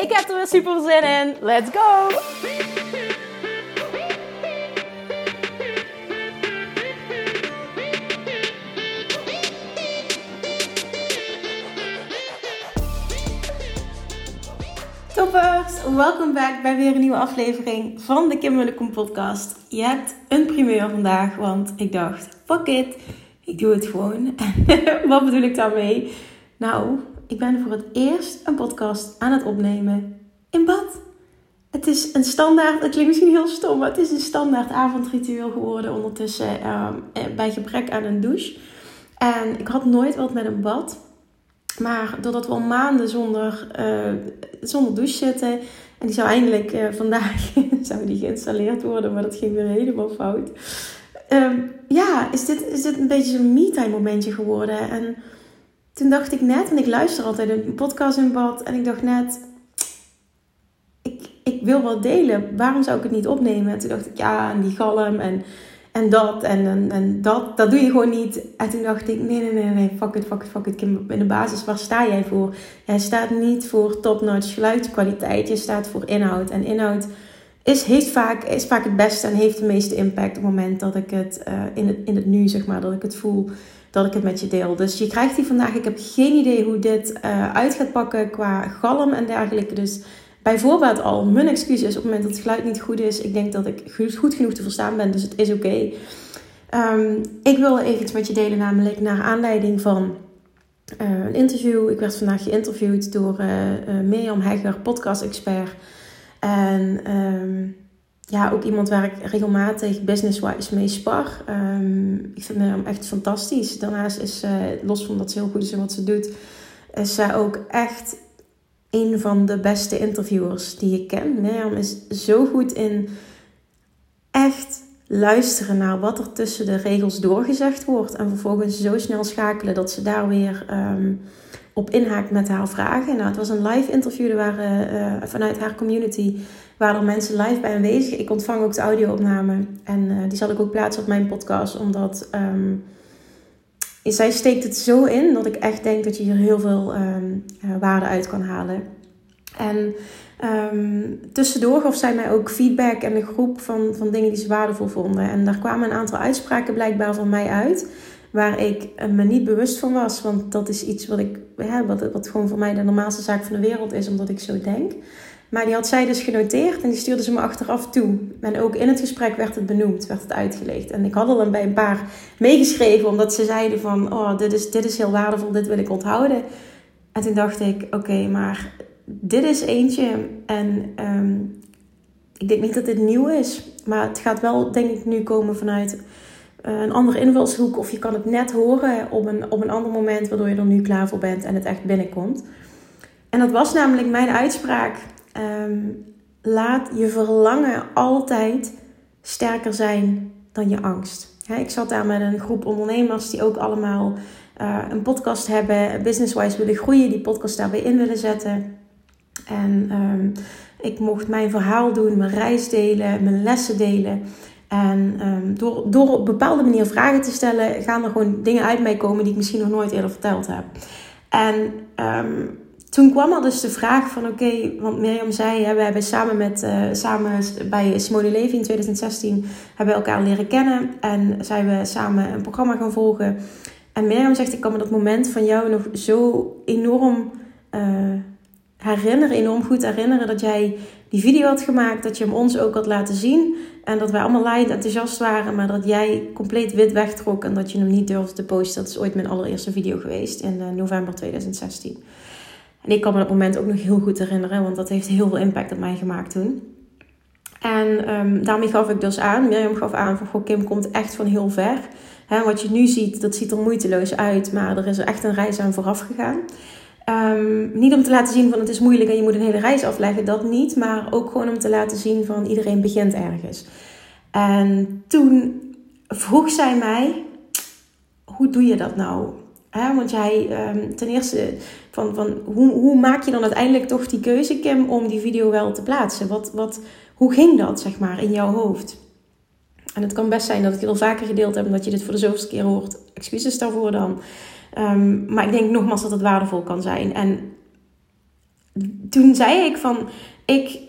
Ik heb er weer super zin in. Let's go! Toppers, welkom back bij weer een nieuwe aflevering van de Kim Mullekom podcast. Je hebt een primeur vandaag, want ik dacht, fuck it, ik doe het gewoon. Wat bedoel ik daarmee? Nou, ik ben voor het eerst een podcast aan het opnemen in bad. Het is een standaard, het klinkt misschien heel stom, maar het is een standaard avondritueel geworden ondertussen ehm, eh, bij gebrek aan een douche. En ik had nooit wat met een bad. Maar doordat we al maanden zonder, uh, zonder douche zitten. En die zou eindelijk uh, vandaag zou die geïnstalleerd worden, maar dat ging weer helemaal fout. Um, ja, is dit, is dit een beetje zo'n me-time momentje geworden. En toen dacht ik net, en ik luister altijd een podcast in bad. En ik dacht net, ik, ik wil wat delen. Waarom zou ik het niet opnemen? En toen dacht ik, ja, en die galm en en dat en, en, dat, dat doe je gewoon niet. En toen dacht ik, nee, nee, nee, nee, fuck it, fuck it, fuck it. In de basis, waar sta jij voor? Jij staat niet voor top-notch geluidskwaliteit, je staat voor inhoud. En inhoud is, heeft vaak, is vaak het beste en heeft de meeste impact op het moment dat ik het, uh, in, het in het nu, zeg maar, dat ik het voel, dat ik het met je deel. Dus je krijgt die vandaag. Ik heb geen idee hoe dit uh, uit gaat pakken qua galm en dergelijke. Dus bijvoorbeeld al mijn excuus is op het moment dat het geluid niet goed is. Ik denk dat ik goed genoeg te verstaan ben, dus het is oké. Um, ik wil even iets met je delen, namelijk naar aanleiding van uh, een interview. Ik werd vandaag geïnterviewd door uh, Mirjam Hegger, podcast-expert. En um, ja, ook iemand waar ik regelmatig business-wise mee spar. Um, ik vind Mirjam echt fantastisch. Daarnaast is los van dat ze heel goed is in wat ze doet, is zij ook echt een van de beste interviewers die ik ken. Mirjam is zo goed in echt luisteren naar wat er tussen de regels doorgezegd wordt. En vervolgens zo snel schakelen dat ze daar weer um, op inhaakt met haar vragen. Nou, het was een live interview. Er waren uh, vanuit haar community waren er mensen live bij aanwezig. Ik ontvang ook de audio-opname. En uh, die zal ik ook plaatsen op mijn podcast. Omdat um, zij steekt het zo in dat ik echt denk dat je hier heel veel um, uh, waarde uit kan halen. En um, tussendoor gaf zij mij ook feedback en een groep van, van dingen die ze waardevol vonden. En daar kwamen een aantal uitspraken blijkbaar van mij uit. Waar ik me niet bewust van was. Want dat is iets wat, ik, ja, wat, wat gewoon voor mij de normaalste zaak van de wereld is, omdat ik zo denk. Maar die had zij dus genoteerd en die stuurde ze me achteraf toe. En ook in het gesprek werd het benoemd, werd het uitgelegd. En ik had al bij een paar meegeschreven, omdat ze zeiden van... Oh, dit is, dit is heel waardevol, dit wil ik onthouden. En toen dacht ik, oké, maar dit is eentje. En um, ik denk niet dat dit nieuw is. Maar het gaat wel, denk ik, nu komen vanuit een andere invalshoek. Of je kan het net horen op een, op een ander moment, waardoor je er nu klaar voor bent en het echt binnenkomt. En dat was namelijk mijn uitspraak. Um, laat je verlangen altijd sterker zijn dan je angst. ik zat daar met een groep ondernemers die ook allemaal uh, een podcast hebben, business-wise willen groeien, die podcast daarbij in willen zetten. En um, ik mocht mijn verhaal doen, mijn reis delen, mijn lessen delen. En um, door, door op bepaalde manier vragen te stellen, gaan er gewoon dingen uit mij komen die ik misschien nog nooit eerder verteld heb. En um, toen kwam er dus de vraag van oké, want Mirjam zei, hè, we hebben samen, met, uh, samen bij Simone Levy in 2016 hebben we elkaar leren kennen. En zijn we samen een programma gaan volgen. En Mirjam zegt, ik kan me dat moment van jou nog zo enorm uh, herinneren, enorm goed herinneren dat jij die video had gemaakt, dat je hem ons ook had laten zien en dat wij allemaal light enthousiast waren, maar dat jij compleet wit wegtrok en dat je hem niet durfde te posten. Dat is ooit mijn allereerste video geweest in uh, november 2016. En ik kan me dat moment ook nog heel goed herinneren, want dat heeft heel veel impact op mij gemaakt toen. En um, daarmee gaf ik dus aan, Mirjam gaf aan van, goh, Kim komt echt van heel ver. He, wat je nu ziet, dat ziet er moeiteloos uit, maar er is echt een reis aan vooraf gegaan. Ehm, niet om te laten zien van het is moeilijk en je moet een hele reis afleggen, dat niet. Maar ook gewoon om te laten zien van iedereen begint ergens. En toen vroeg zij mij, hoe doe je dat nou? want jij, um, ten eerste, van, van hoe, hoe maak je dan uiteindelijk toch die keuze, Kim, om die video wel te plaatsen? Wat, wat, hoe ging dat, zeg maar, in jouw hoofd? En het kan best zijn dat ik het al vaker gedeeld heb en dat je dit voor de zoveelste keer hoort. Excuses daarvoor dan. Ehm, maar ik denk nogmaals dat het waardevol kan zijn. En toen zei ik van, ik,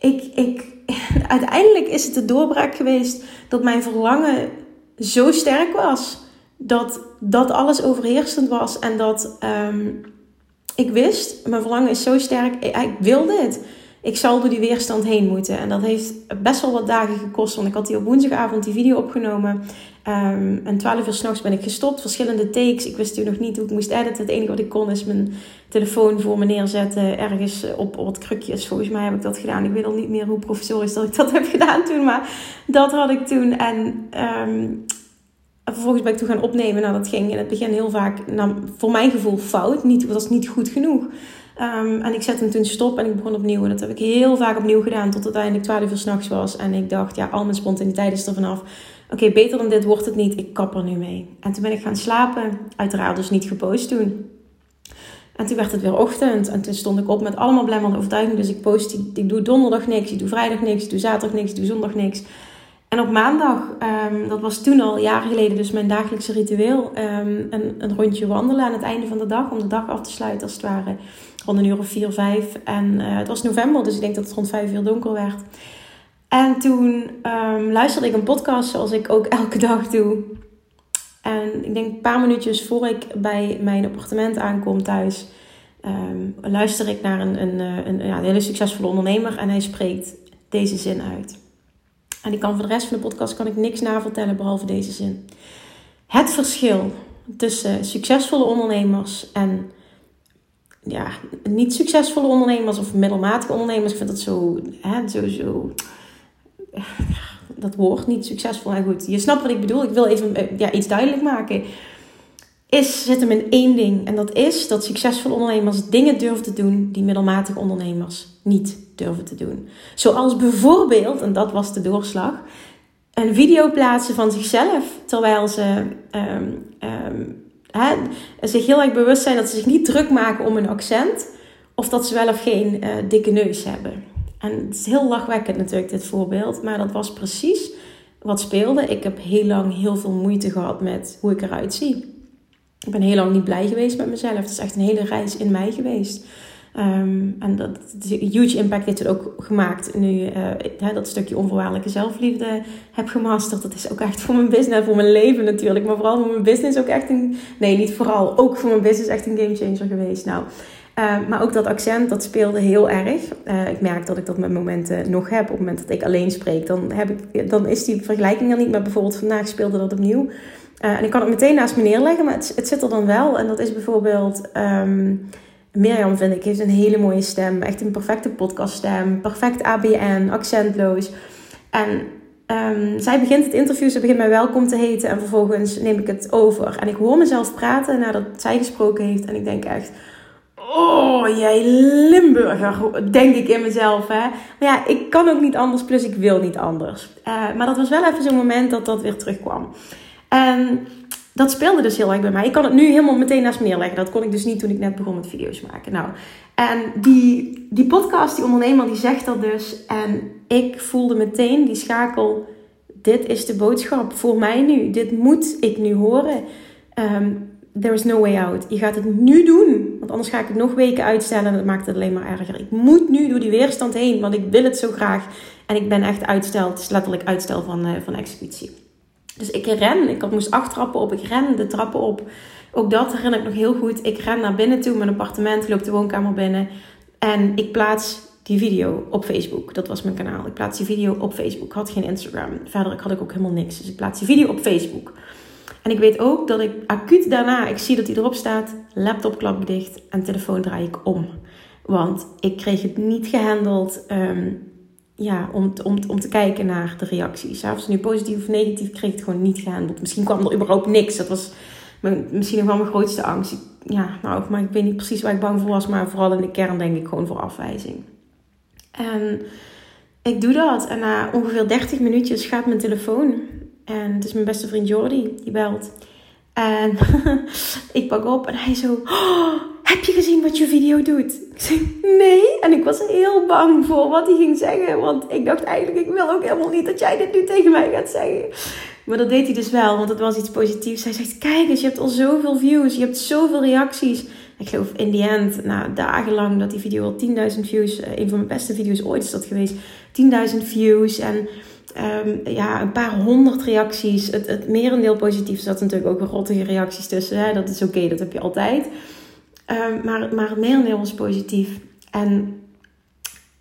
ik, ik, uiteindelijk is het de doorbraak geweest dat mijn verlangen zo sterk was. Dat dat alles overheersend was en dat ehm, ik wist, mijn verlangen is zo sterk, ik, ik wil dit ik zal door die weerstand heen moeten. En dat heeft best wel wat dagen gekost. Want ik had die op woensdagavond die video opgenomen. Um, en 12 uur s'nachts ben ik gestopt. Verschillende takes. Ik wist toen nog niet hoe ik moest editen. Het enige wat ik kon is mijn telefoon voor me neerzetten. Ergens op, op wat krukjes. Volgens mij heb ik dat gedaan. Ik weet al niet meer hoe professorisch dat ik dat heb gedaan toen. Maar dat had ik toen. En um, vervolgens ben ik toen gaan opnemen. Nou, dat ging in het begin heel vaak, nou, voor mijn gevoel, fout. Niet, dat was niet goed genoeg. Um, en ik zette hem toen stop en ik begon opnieuw. En dat heb ik heel vaak opnieuw gedaan tot het uiteindelijk 12 uur s'nachts was. En ik dacht, ja, al mijn spontaniteit is er vanaf. Oké, beter dan dit wordt het niet. Ik kap er nu mee. En toen ben ik gaan slapen. Uiteraard dus niet gepost toen. En toen werd het weer ochtend. En toen stond ik op met allemaal blemmerende overtuiging. Dus ik post, ik doe donderdag niks, ik doe vrijdag niks, ik doe zaterdag niks, ik doe zondag niks. En op maandag, um, dat was toen al jaren geleden, dus mijn dagelijkse ritueel, um, een, een, rondje wandelen aan het einde van de dag, om de dag af te sluiten als het ware, rond een uur of vier, vijf. En uh, het was november, dus ik denk dat het rond vijf uur donker werd. En toen um, luisterde ik een podcast, zoals ik ook elke dag doe. En ik denk een paar minuutjes voor ik bij mijn appartement aankom thuis, luister ik naar een, een, een, een, ja, hele succesvolle ondernemer en hij spreekt deze zin uit. En ik kan voor de rest van de podcast kan ik niks navertellen behalve deze zin. Het verschil tussen succesvolle ondernemers en ja, niet succesvolle ondernemers of middelmatige ondernemers. Ik vind dat zo, hè, zo, zo dat woord niet succesvol. En goed, je snapt wat ik bedoel. Ik wil even eh, ja, iets duidelijk maken. Is, zit hem in één ding. En dat is dat succesvolle ondernemers dingen durven te doen die middelmatige ondernemers niet durven te doen. Zoals bijvoorbeeld, en dat was de doorslag, een video plaatsen van zichzelf terwijl ze um, zich heel erg bewust zijn dat ze zich niet druk maken om een accent of dat ze wel of geen uh, dikke neus hebben. En het is heel lachwekkend natuurlijk dit voorbeeld, maar dat was precies wat speelde. Ik heb heel lang heel veel moeite gehad met hoe ik eruit zie. Ik ben heel lang niet blij geweest met mezelf. Het is echt een hele reis in mij geweest. Um, en dat huge impact heeft het ook gemaakt nu uh, dat stukje onvoorwaardelijke zelfliefde heb gemasterd. Dat is ook echt voor mijn business, voor mijn leven natuurlijk. Maar vooral voor mijn business ook echt een... Nee, niet vooral. Ook voor mijn business echt een gamechanger geweest. Nou, uh, maar ook dat accent, dat speelde heel erg. Uh, ik merk dat ik dat met momenten nog heb. Op het moment dat ik alleen spreek, dan, heb ik, dan is die vergelijking er niet. Maar bijvoorbeeld vandaag speelde dat opnieuw. en ik kan het meteen naast me neerleggen, maar het, het zit er dan wel. En dat is bijvoorbeeld... Um, Mirjam vind ik heeft een hele mooie stem. Echt een perfecte podcaststem. Perfect ABN, accentloos. En um, zij begint het interview, ze begint mij welkom te heten. En vervolgens neem ik het over. En ik hoor mezelf praten nadat zij gesproken heeft. En ik denk echt... Oh, jij Limburger, denk ik in mezelf. Hè? Maar ja, ik kan ook niet anders, plus ik wil niet anders. Uh, maar dat was wel even zo'n moment dat dat weer terugkwam. En dat speelde dus heel erg bij mij. Ik kan het nu helemaal meteen naast me neerleggen. Dat kon ik dus niet toen ik net begon met video's maken. Nou, en die, die podcast, die ondernemer, die zegt dat dus. En ik voelde meteen die schakel. Dit is de boodschap voor mij nu. Dit moet ik nu horen. Um, there is no way out. Je gaat het nu doen. Want anders ga ik het nog weken uitstellen. En dat maakt het alleen maar erger. Ik moet nu door die weerstand heen. Want ik wil het zo graag. En ik ben echt uitstel. Het is letterlijk uitstel van, uh, van executie. Dus ik ren. Ik moest acht trappen op. Ik ren de trappen op. Ook dat herinner ik nog heel goed. Ik ren naar binnen toe. Mijn appartement. Loop de woonkamer binnen. En ik plaats die video op Facebook. Dat was mijn kanaal. Ik plaats die video op Facebook. Ik had geen Instagram. Verder had ik ook helemaal niks. Dus ik plaats die video op Facebook. En ik weet ook dat ik acuut daarna, ik zie dat hij erop staat, laptop klap dicht en telefoon draai ik om. Want ik kreeg het niet gehandeld. Um, ja, om, om, om te kijken naar de reacties. Zelfs nu positief of negatief kreeg het gewoon niet gehandeld. Misschien kwam er überhaupt niks. Dat was mijn, misschien nog wel mijn grootste angst. ja, nou, maar ik weet niet precies waar ik bang voor was, maar vooral in de kern denk ik gewoon voor afwijzing. En ik doe dat en na ongeveer 30 minuutjes gaat mijn telefoon. En het is mijn beste vriend Jordi, die belt. En ik pak op en hij zo, oh, heb je gezien wat je video doet? Ik zeg, nee. En ik was heel bang voor wat hij ging zeggen. Want ik dacht eigenlijk, ik wil ook helemaal niet dat jij dit nu tegen mij gaat zeggen. Maar dat deed hij dus wel, want het was iets positiefs. Hij zegt, kijk eens, je hebt al zoveel views, je hebt zoveel reacties. Ik geloof in the end, na dagenlang dat die video al 10.000 views, eh, een van mijn beste video's ooit is dat geweest, 10.000 views en um, ja, een paar honderd reacties. Het, het merendeel positief. Zat natuurlijk ook rottige reacties tussen. Hè? Dat is oké, dat heb je altijd. Um, maar, maar het merendeel was positief. En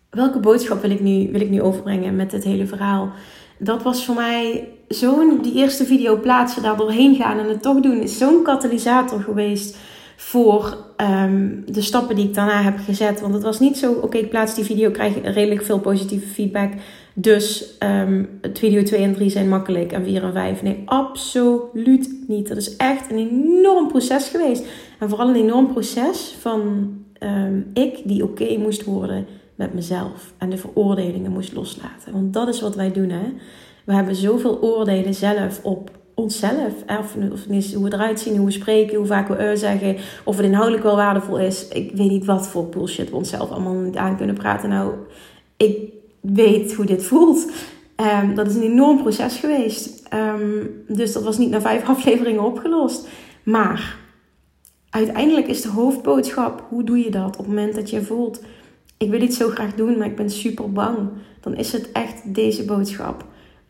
welke boodschap wil ik nu, wil ik nu overbrengen met dit hele verhaal? Dat was voor mij zo'n, die eerste video plaatsen, daar doorheen gaan en het toch doen, is zo'n katalysator geweest voor um, de stappen die ik daarna heb gezet. Want het was niet zo, oké, ik plaats die video, krijg redelijk veel positieve feedback. Dus um, video 2 en 3 zijn makkelijk en 4 en 5. Nee, absoluut niet. Dat is echt een enorm proces geweest. En vooral een enorm proces van um, ik die oké moest worden met mezelf. En de veroordelingen moest loslaten. Want dat is wat wij doen, hè. We hebben zoveel oordelen zelf op onszelf. Of, of hoe we eruit zien, hoe we spreken, hoe vaak we uh zeggen. Of het inhoudelijk wel waardevol is. Ik weet niet wat voor bullshit we onszelf allemaal niet aan kunnen praten. Nou, ik weet hoe dit voelt. Um, dat is een enorm proces geweest. Um, dus dat was niet na vijf afleveringen opgelost. Maar uiteindelijk is de hoofdboodschap: hoe doe je dat op het moment dat je voelt. Ik wil iets zo graag doen, maar ik ben super bang. Dan is het echt deze boodschap.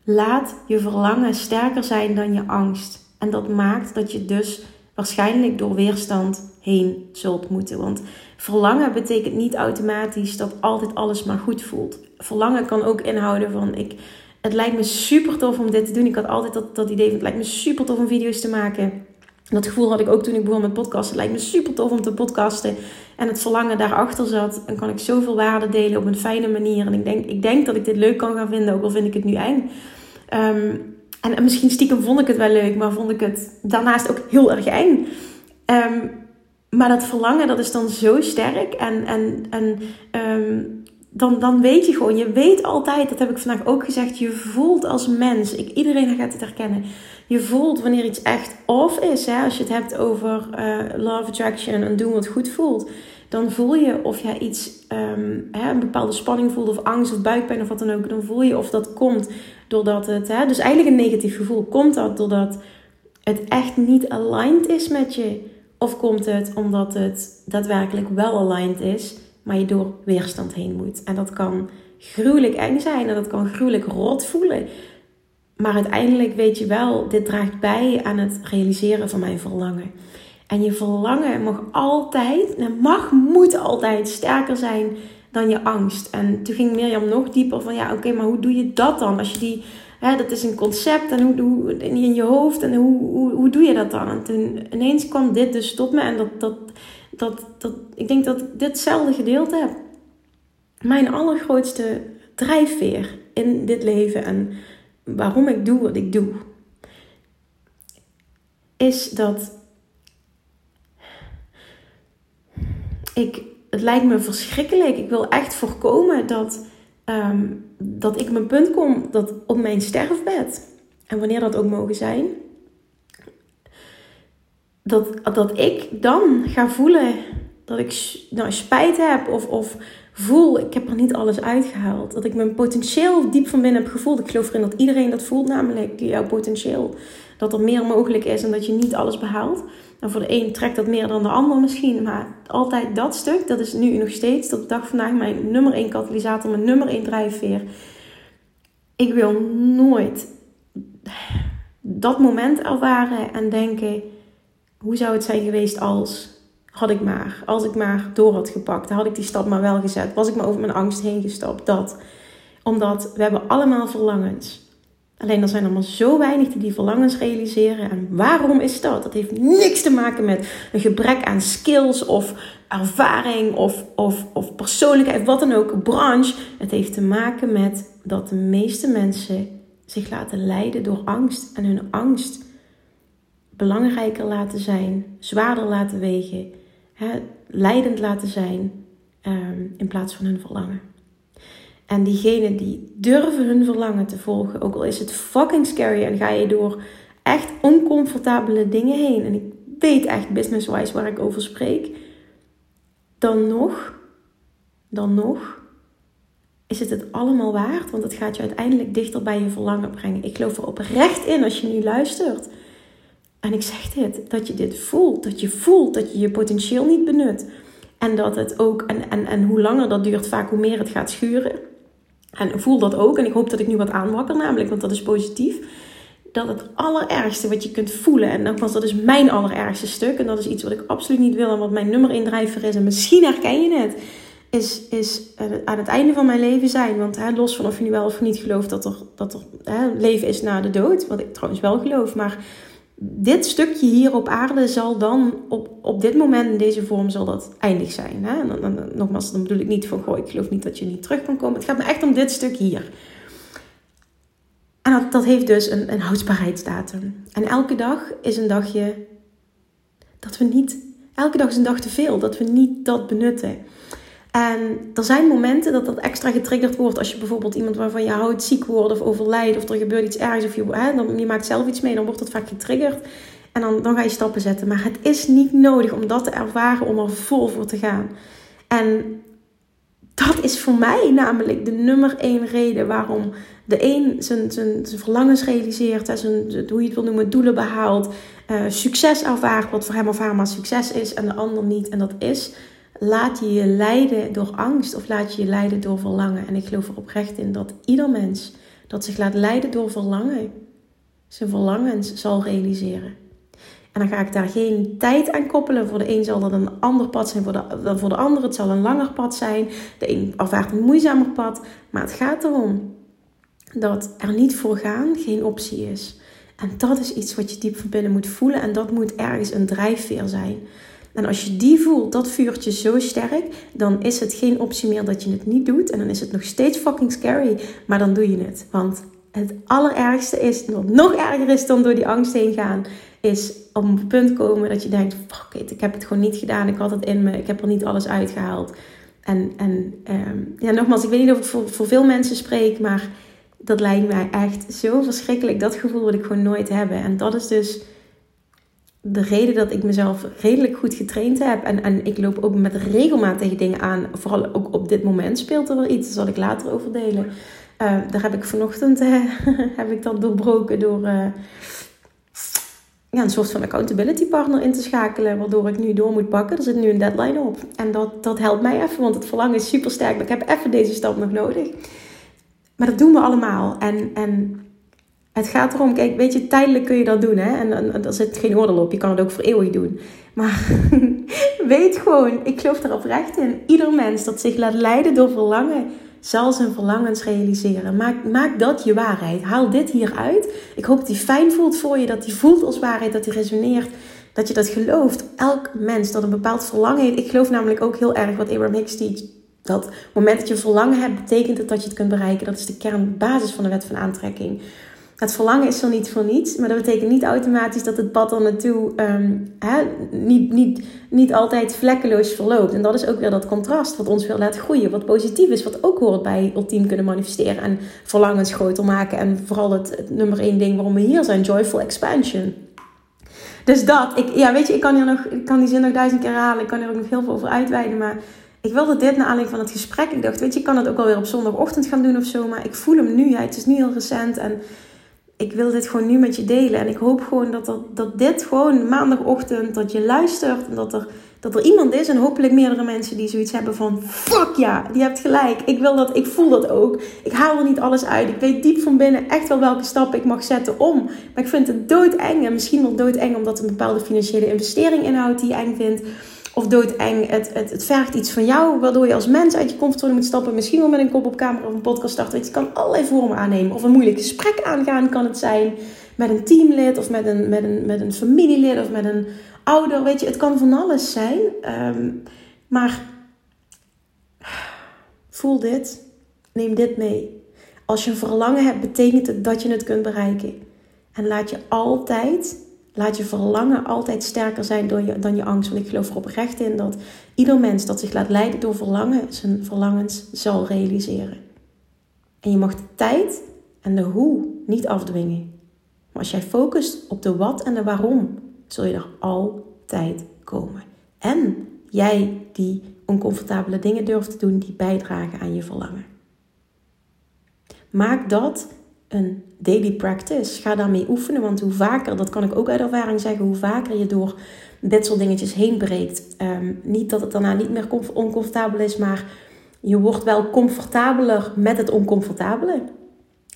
Laat je verlangen sterker zijn dan je angst. En dat maakt dat je dus waarschijnlijk door weerstand heen zult moeten. Want verlangen betekent niet automatisch dat altijd alles maar goed voelt. Verlangen kan ook inhouden van ik. Het lijkt me super tof om dit te doen. Ik had altijd dat, dat idee van het lijkt me super tof om video's te maken. Dat gevoel had ik ook toen ik begon met podcasten. Het lijkt me super tof om te podcasten. En het verlangen daarachter zat. En kan ik zoveel waarde delen op een fijne manier. En ik denk, ik denk dat ik dit leuk kan gaan vinden, ook al vind ik het nu eng. Um, en, misschien stiekem vond ik het wel leuk, maar vond ik het daarnaast ook heel erg eng. Um, maar dat verlangen, dat is dan zo sterk. En, en, en um, dan, dan weet je gewoon, je weet altijd, dat heb ik vandaag ook gezegd, je voelt als mens, ik, iedereen gaat het herkennen, je voelt wanneer iets echt off is. Hè? Als je het hebt over uh, love attraction en doen wat goed voelt, dan voel je of jij iets, hè, een bepaalde spanning voelt of angst of buikpijn of wat dan ook. Dan voel je of dat komt doordat het, hè, dus eigenlijk een negatief gevoel, komt dat doordat het echt niet aligned is met je? Of komt het omdat het daadwerkelijk wel aligned is, maar je door weerstand heen moet? En dat kan gruwelijk eng zijn en dat kan gruwelijk rot voelen. Maar uiteindelijk weet je wel, dit draagt bij aan het realiseren van mijn verlangen. En je verlangen mag altijd, mag, moet altijd sterker zijn dan je angst. En toen ging Mirjam nog dieper van, ja oké, maar hoe doe je dat dan? Als je die, hè, dat is een concept en hoe, hoe in je hoofd en hoe, hoe, hoe doe je dat dan? En toen ineens kwam dit dus tot me en dat, dat, dat, dat, ik denk dat ik ditzelfde gedeeld heb. Mijn allergrootste drijfveer in dit leven en waarom ik doe wat ik doe, is dat ik, het lijkt me verschrikkelijk. Ik wil echt voorkomen dat, um, dat ik mijn punt kom dat op mijn sterfbed. En wanneer dat ook mogen zijn. Dat, dat ik dan ga voelen dat ik nou, spijt heb of, of voel, ik heb er niet alles uitgehaald. Dat ik mijn potentieel diep van binnen heb gevoeld. Ik geloof erin dat iedereen dat voelt, namelijk jouw potentieel. Dat er meer mogelijk is en dat je niet alles behaalt. En voor de een trekt dat meer dan de ander misschien. Maar altijd dat stuk, dat is nu nog steeds tot de dag vandaag mijn nummer 1 katalysator, mijn nummer 1 drijfveer. Ik wil nooit dat moment ervaren en denken: hoe zou het zijn geweest als had ik maar, als ik maar door had gepakt, had ik die stap maar wel gezet, was ik maar over mijn angst heen gestapt. Dat, omdat we hebben allemaal verlangens. Alleen er zijn allemaal zo weinig die die verlangens realiseren. En waarom is dat? Dat heeft niks te maken met een gebrek aan skills of ervaring of, of, of persoonlijkheid, wat dan ook, branche. Het heeft te maken met dat de meeste mensen zich laten leiden door angst. En hun angst belangrijker laten zijn, zwaarder laten wegen, hè, leidend laten zijn ehm, in plaats van hun verlangen. En diegenen die durven hun verlangen te volgen, ook al is het fucking scary en ga je door echt oncomfortabele dingen heen. En ik weet echt business-wise waar ik over spreek. Dan nog, dan nog, is het het allemaal waard. Want het gaat je uiteindelijk dichter bij je verlangen brengen. Ik geloof er oprecht in als je nu luistert. En ik zeg dit, dat je dit voelt. Dat je voelt dat je je potentieel niet benut. En dat het ook, en, en, en hoe langer dat duurt, vaak hoe meer het gaat schuren. En voel dat ook. En ik hoop dat ik nu wat aanwakker, namelijk, want dat is positief. Dat het allerergste wat je kunt voelen, en nogmaals, dat is mijn allerergste stuk. En dat is iets wat ik absoluut niet wil en wat mijn nummer 1 drijver is. En misschien herken je het. Is, is aan het einde van mijn leven zijn. Want hè, los van of je nu wel of niet gelooft dat er, dat er hè, leven is na de dood. Wat ik trouwens wel geloof. Maar dit stukje hier op aarde zal dan op, op dit moment in deze vorm zal dat eindig zijn. Hè? En dan, nogmaals, dan bedoel ik niet van goh, ik geloof niet dat je niet terug kan komen. Het gaat me echt om dit stuk hier. En dat, dat heeft dus een, een houdbaarheidsdatum. En elke dag is een dagje dat we niet, elke dag is een dag te veel, dat we niet dat benutten. En er zijn momenten dat dat extra getriggerd wordt als je bijvoorbeeld iemand waarvan je houdt ziek wordt of overlijdt of er gebeurt iets ergs of je, hè, dan, je maakt zelf iets mee, dan wordt dat vaak getriggerd. En dan, dan ga je stappen zetten. Maar het is niet nodig om dat te ervaren om er vol voor te gaan. En dat is voor mij namelijk de nummer één reden waarom de een zijn, zijn, zijn verlangens realiseert, hè, zijn, hoe je het wil noemen, doelen behaalt, uh, succes ervaart, wat voor hem of haar maar succes is, en de ander niet. En dat is laat je je leiden door angst of laat je je leiden door verlangen? En ik geloof er oprecht in dat ieder mens dat zich laat leiden door verlangen, zijn verlangens zal realiseren. En dan ga ik daar geen tijd aan koppelen. Voor de een zal dat een ander pad zijn voor de, voor de ander. Het zal een langer pad zijn. De een ervaart een moeizamer pad. Maar het gaat erom dat er niet voor gaan geen optie is. En dat is iets wat je diep van binnen moet voelen. En dat moet ergens een drijfveer zijn. En als je die voelt, dat vuurtje zo sterk, dan is het geen optie meer dat je het niet doet. En dan is het nog steeds fucking scary, maar dan doe je het. Want het allerergste is, wat nog erger is dan door die angst heen gaan, is op een punt komen dat je denkt: fuck it, ik heb het gewoon niet gedaan, ik had het in me, ik heb er niet alles uitgehaald. En, en um, ja, nogmaals, ik weet niet of ik voor, voor veel mensen spreek, maar dat lijkt mij echt zo verschrikkelijk. Dat gevoel wil ik gewoon nooit hebben. En dat is dus de reden dat ik mezelf redelijk goed getraind heb. En, en ik loop ook met regelmaat tegen dingen aan. Vooral ook op dit moment speelt er wel iets. Daar zal ik later over delen. Uh, daar heb ik vanochtend uh, heb ik dat doorbroken door uh, ja, een soort van accountability partner in te schakelen. Waardoor ik nu door moet pakken. Er zit nu een deadline op. En dat, dat helpt mij even. Want het verlangen is super sterk. Maar ik heb even deze stap nog nodig. Maar dat doen we allemaal. En, en het gaat erom, kijk, weet je, tijdelijk kun je dat doen, hè? En, er zit geen oordeel op, je kan het ook voor eeuwig doen. Maar weet gewoon, ik geloof er oprecht in. Ieder mens dat zich laat leiden door verlangen, zal zijn verlangens realiseren. Maak, maak dat je waarheid. Haal dit hieruit. Ik hoop dat die fijn voelt voor je, dat die voelt als waarheid, dat die resoneert. Dat je dat gelooft. Elk mens dat een bepaald verlangen heeft. Ik geloof namelijk ook heel erg wat Abraham Hicks teach. Dat op het moment dat je verlangen hebt, betekent het dat je het kunt bereiken. Dat is de kernbasis van de wet van aantrekking. Het verlangen is er niet voor niets, maar dat betekent niet automatisch dat het pad er naartoe hè, niet, niet, niet altijd vlekkeloos verloopt. En dat is ook weer dat contrast wat ons wil laten groeien, wat positief is, wat ook hoort bij ultiem kunnen manifesteren en verlangens groter maken. En vooral het, nummer één ding waarom we hier zijn, joyful expansion. Dus dat, ik, ja, weet je, ik kan, hier nog, ik kan die zin nog duizend keer halen, ik kan er ook nog heel veel over uitweiden, maar ik wilde dit naar aanleiding van het gesprek. Ik dacht, weet je, ik kan het ook alweer op zondagochtend gaan doen of zo, maar ik voel hem nu. Ja, het is nu heel recent en ik wil dit gewoon nu met je delen. En ik hoop gewoon dat, er, dat dit gewoon maandagochtend, dat je luistert. En dat er, dat er iemand is, en hopelijk meerdere mensen die zoiets hebben van... Fuck ja, die hebt gelijk. Ik wil dat, ik voel dat ook. Ik haal er niet alles uit. Ik weet diep van binnen echt wel welke stappen ik mag zetten om. Maar ik vind het doodeng. En misschien wel doodeng omdat het een bepaalde financiële investering inhoudt die je eng vindt of doodeng. Het, het, het vergt iets van jou, waardoor je als mens uit je comfortzone moet stappen. Misschien wel met een kop op camera of een podcast starten. Je kan allerlei vormen aannemen. Of een moeilijk gesprek aangaan kan het zijn. Met een teamlid of met een, met een, met een familielid of met een ouder. Weet je, het kan van alles zijn. Ehm, maar voel dit. Neem dit mee. Als je een verlangen hebt, betekent het dat je het kunt bereiken. En laat je altijd Laat je verlangen altijd sterker zijn door je, dan je angst. Want ik geloof er oprecht in dat ieder mens dat zich laat leiden door verlangen, zijn verlangens zal realiseren. En je mag de tijd en de hoe niet afdwingen. Maar als jij focust op de wat en de waarom, zul je er altijd komen. En jij die oncomfortabele dingen durft te doen die bijdragen aan je verlangen. Maak dat een daily practice. Ga daarmee oefenen, want hoe vaker, dat kan ik ook uit ervaring zeggen, hoe vaker je door dit soort dingetjes heen breekt. Ehm, niet dat het daarna niet meer oncomfortabel is, maar je wordt wel comfortabeler met het oncomfortabele.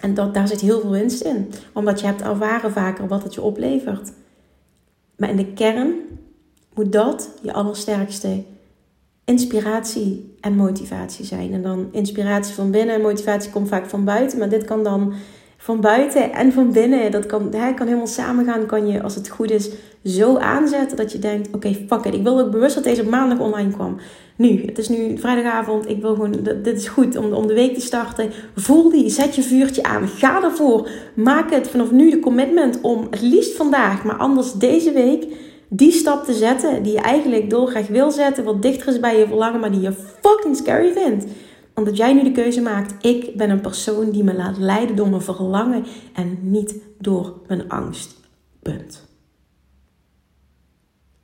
En dat, daar zit heel veel winst in, omdat je hebt ervaren vaker wat het je oplevert. Maar in de kern moet dat je allersterkste inspiratie en motivatie zijn. En dan inspiratie van binnen en motivatie komt vaak van buiten. Maar dit kan dan van buiten en van binnen. Dat kan, hè, kan helemaal samengaan. Kan je, als het goed is, zo aanzetten dat je denkt: oké, fuck it. Ik wil ook bewust dat deze maandag online kwam. Nu, het is nu vrijdagavond. Ik wil gewoon, dit is goed om, om de week te starten. Voel die, zet je vuurtje aan. Ga ervoor. Maak het vanaf nu de commitment om het liefst vandaag, maar anders deze week die stap te zetten die je eigenlijk dolgraag wil zetten, wat dichter is bij je verlangen, maar die je fucking scary vindt. Omdat jij nu de keuze maakt, ik ben een persoon die me laat leiden door mijn verlangen en niet door mijn angst. Punt.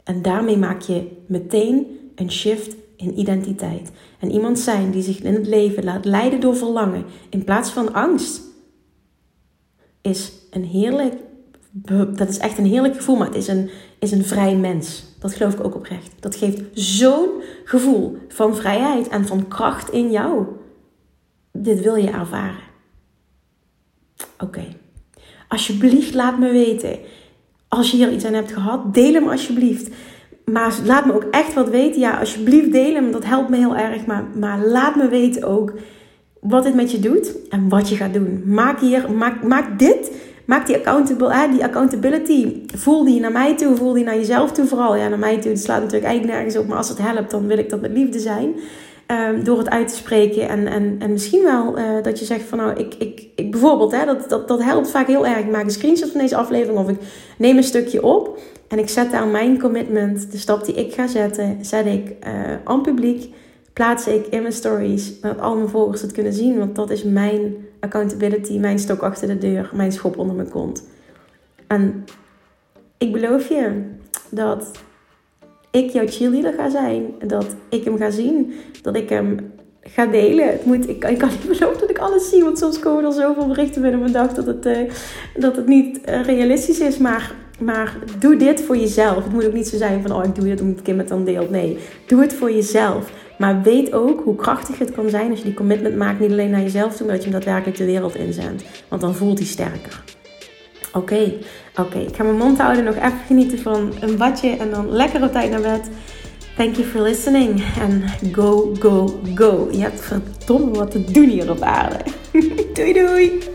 En daarmee maak je meteen een shift in identiteit. En iemand zijn die zich in het leven laat leiden door verlangen in plaats van angst, is een heerlijk dat is echt een heerlijk gevoel, maar het is een, is een vrij mens. Dat geloof ik ook oprecht. Dat geeft zo'n gevoel van vrijheid en van kracht in jou. Dit wil je ervaren. Oké. Alsjeblieft, laat me weten. Als je hier iets aan hebt gehad, deel hem alsjeblieft. Maar laat me ook echt wat weten. Ja, alsjeblieft, deel hem. Dat helpt me heel erg. Maar, maar laat me weten ook wat dit met je doet en wat je gaat doen. Maak hier, maak, maak dit maak die, accountable, die accountability. Voel die naar mij toe, voel die naar jezelf toe vooral. Ja, naar mij toe, het slaat natuurlijk eigenlijk nergens op. Maar als het helpt, dan wil ik dat met liefde zijn. Um, door het uit te spreken. En, en, en misschien wel uh, dat je zegt van nou, ik, ik, ik bijvoorbeeld, hè, dat, dat, dat helpt vaak heel erg. Ik maak een screenshot van deze aflevering of ik neem een stukje op. En ik zet daar mijn commitment, de stap die ik ga zetten, zet ik uh, aan publiek plaats ik in mijn stories, dat al mijn volgers het kunnen zien. Want dat is mijn accountability, mijn stok achter de deur, mijn schop onder mijn kont. En ik beloof je dat ik jouw cheerleader ga zijn. Dat ik hem ga zien. Dat ik hem ga delen. Het moet, ik, ik kan niet beloven dat ik alles zie. Want soms komen er zoveel berichten binnen mijn dag dat het, uh, dat het niet uh, realistisch is. Maar, maar doe dit voor jezelf. Het moet ook niet zo zijn van, oh ik doe dit omdat Kim het dan deelt. Nee, doe het voor jezelf. Maar weet ook hoe krachtig het kan zijn als je die commitment maakt, niet alleen naar jezelf toe, maar dat je hem daadwerkelijk de wereld inzendt. Want dan voelt hij sterker. Oké, oké. Ik ga mijn mond houden, nog even genieten van een badje en dan lekker op tijd naar bed. Thank you for listening en go, go, go. Je hebt verdomme wat te doen hier op aarde. doei, doei.